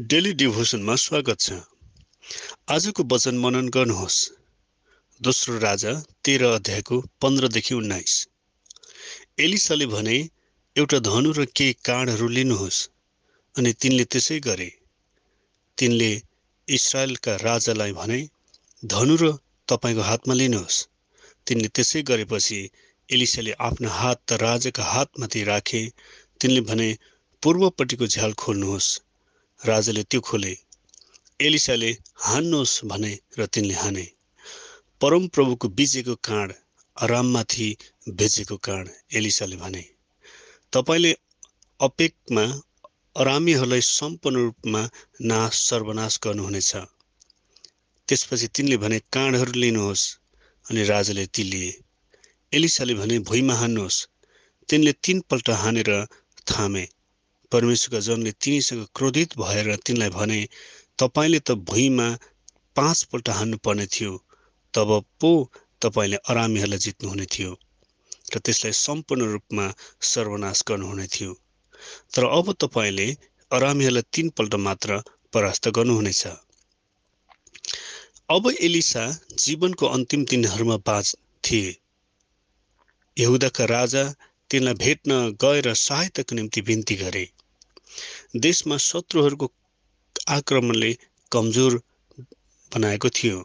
Daily डिभोसनमा स्वागत छ। आजको वचन मनन गर्नुहोस्। दोस्रो राजा तेह्र अध्यायको पन्ध्रदेखि उन्नाइस। एलिसाले भने एउटा धनु र केही काँडहरू लिनुहोस्। अनि तिनले त्यसै गरे। तिनले इजरायलका राजालाई भने धनु र तपाईँको हातमा लिनुहोस्। तिनले त्यसै गरेपछि एलिसाले आफ्नो हात राजाका हातमाथि राखे। तिनले भने पूर्वपट्टिको झ्याल खोल्नुहोस्। राजाले त्यो खोले। एलिसाले हान्नुहोस् भने र तिनले हाने। परमप्रभुको बिजेको काँड आराममाथि बेचेको काँड एलिसाले भने। तपाईँले अपेकमा अरामीहरूलाई सम्पूर्ण रूपमा नाश सर्वनाश गर्नुहुनेछ। त्यसपछि तिनले भने काँडहरू लिनुहोस्। अनि राजाले ती लिए। एलिसाले भने भुइँमा हान्नुहोस् तिनले तिनपल्ट हानेर थामे। परमेश्वरका जनले तिनीसँग क्रोधित भएर तिनलाई भने तपाईँले त भुइँमा पाँचपल्ट हान्नुपर्ने थियो तब पो तपाईँले अरामीहरूलाई जित्नुहुने थियो र त्यसलाई सम्पूर्ण रूपमा सर्वनाश गर्नुहुने थियो। तर अब तपाईँले अरामीहरूलाई तिनपल्ट मात्र परास्त गर्नुहुनेछ। अब एलिसा जीवनको अन्तिम दिनहरूमा बाँच थिए। यहुदाका राजा तिनलाई भेट्न गएर सहायताको निम्ति बिन्ती गरे। देशमा शत्रुहरूको आक्रमणले कमजोर बनाएको थियो।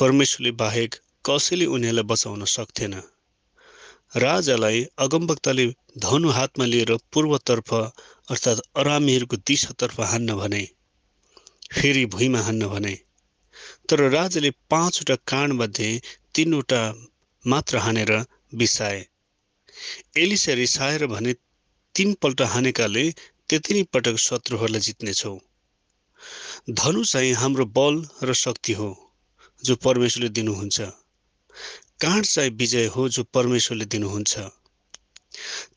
परमेश्वरले बाहेक कसैले उनीहरूलाई बचाउन सक्थेन। राजालाई अगमभक्तले धनु हातमा लिएर पूर्वतर्फ अर्थात् अरामीहरूको दिशातर्फ हान्न भने फेरि भुइँमा हान्न भने तर राजाले पाँचवटा काँडमध्ये तिनवटा मात्र हानेर बिसाए। एलिसा रिसाएर भने तिनपल्ट हानेकाले त्यति नै पटक शत्रुहरूलाई जित्नेछौ। धनु चाहिँ हाम्रो बल र शक्ति हो जो परमेश्वरले दिनुहुन्छ। काँड चाहिँ विजय हो जो परमेश्वरले दिनुहुन्छ।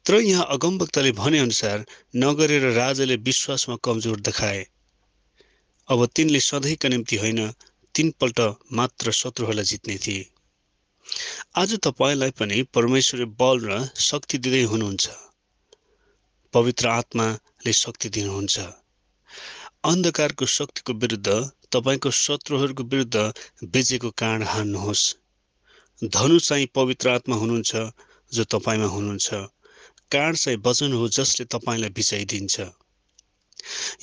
तर यहाँ अगमभक्तले भनेअनुसार नगरेर राजाले विश्वासमा कमजोर देखाए। अब तिनले सधैँका निम्ति होइन तिनपल्ट मात्र शत्रुहरूलाई जित्ने थिए। आज तपाईँलाई पनि परमेश्वरले बल र शक्ति दिँदै हुनुहुन्छ। पवित्र आत्माले शक्ति दिनुहुन्छ। अन्धकारको शक्तिको विरुद्ध तपाईँको शत्रुहरूको विरुद्ध बेचेको काँड हान्नुहोस्। धनु चाहिँ पवित्र आत्मा हुनुहुन्छ जो तपाईँमा हुनुहुन्छ। काँड चाहिँ वचन हो जसले तपाईँलाई बिचाइदिन्छ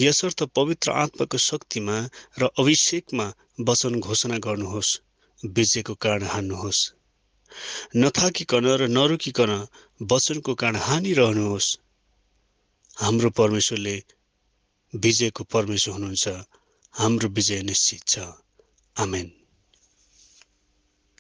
यसर्थ पवित्र आत्माको शक्तिमा र अभिषेकमा वचन घोषणा गर्नुहोस् बेचेको काँड हान्नुहोस्। नथाकिकन र नरोकिकन वचनको काँड हानिरहनुहोस्। हाम्रो परमेश्वरले विजयको परमेश्वर हुनुहुन्छ हाम्रो विजय निश्चित छ। आमेन।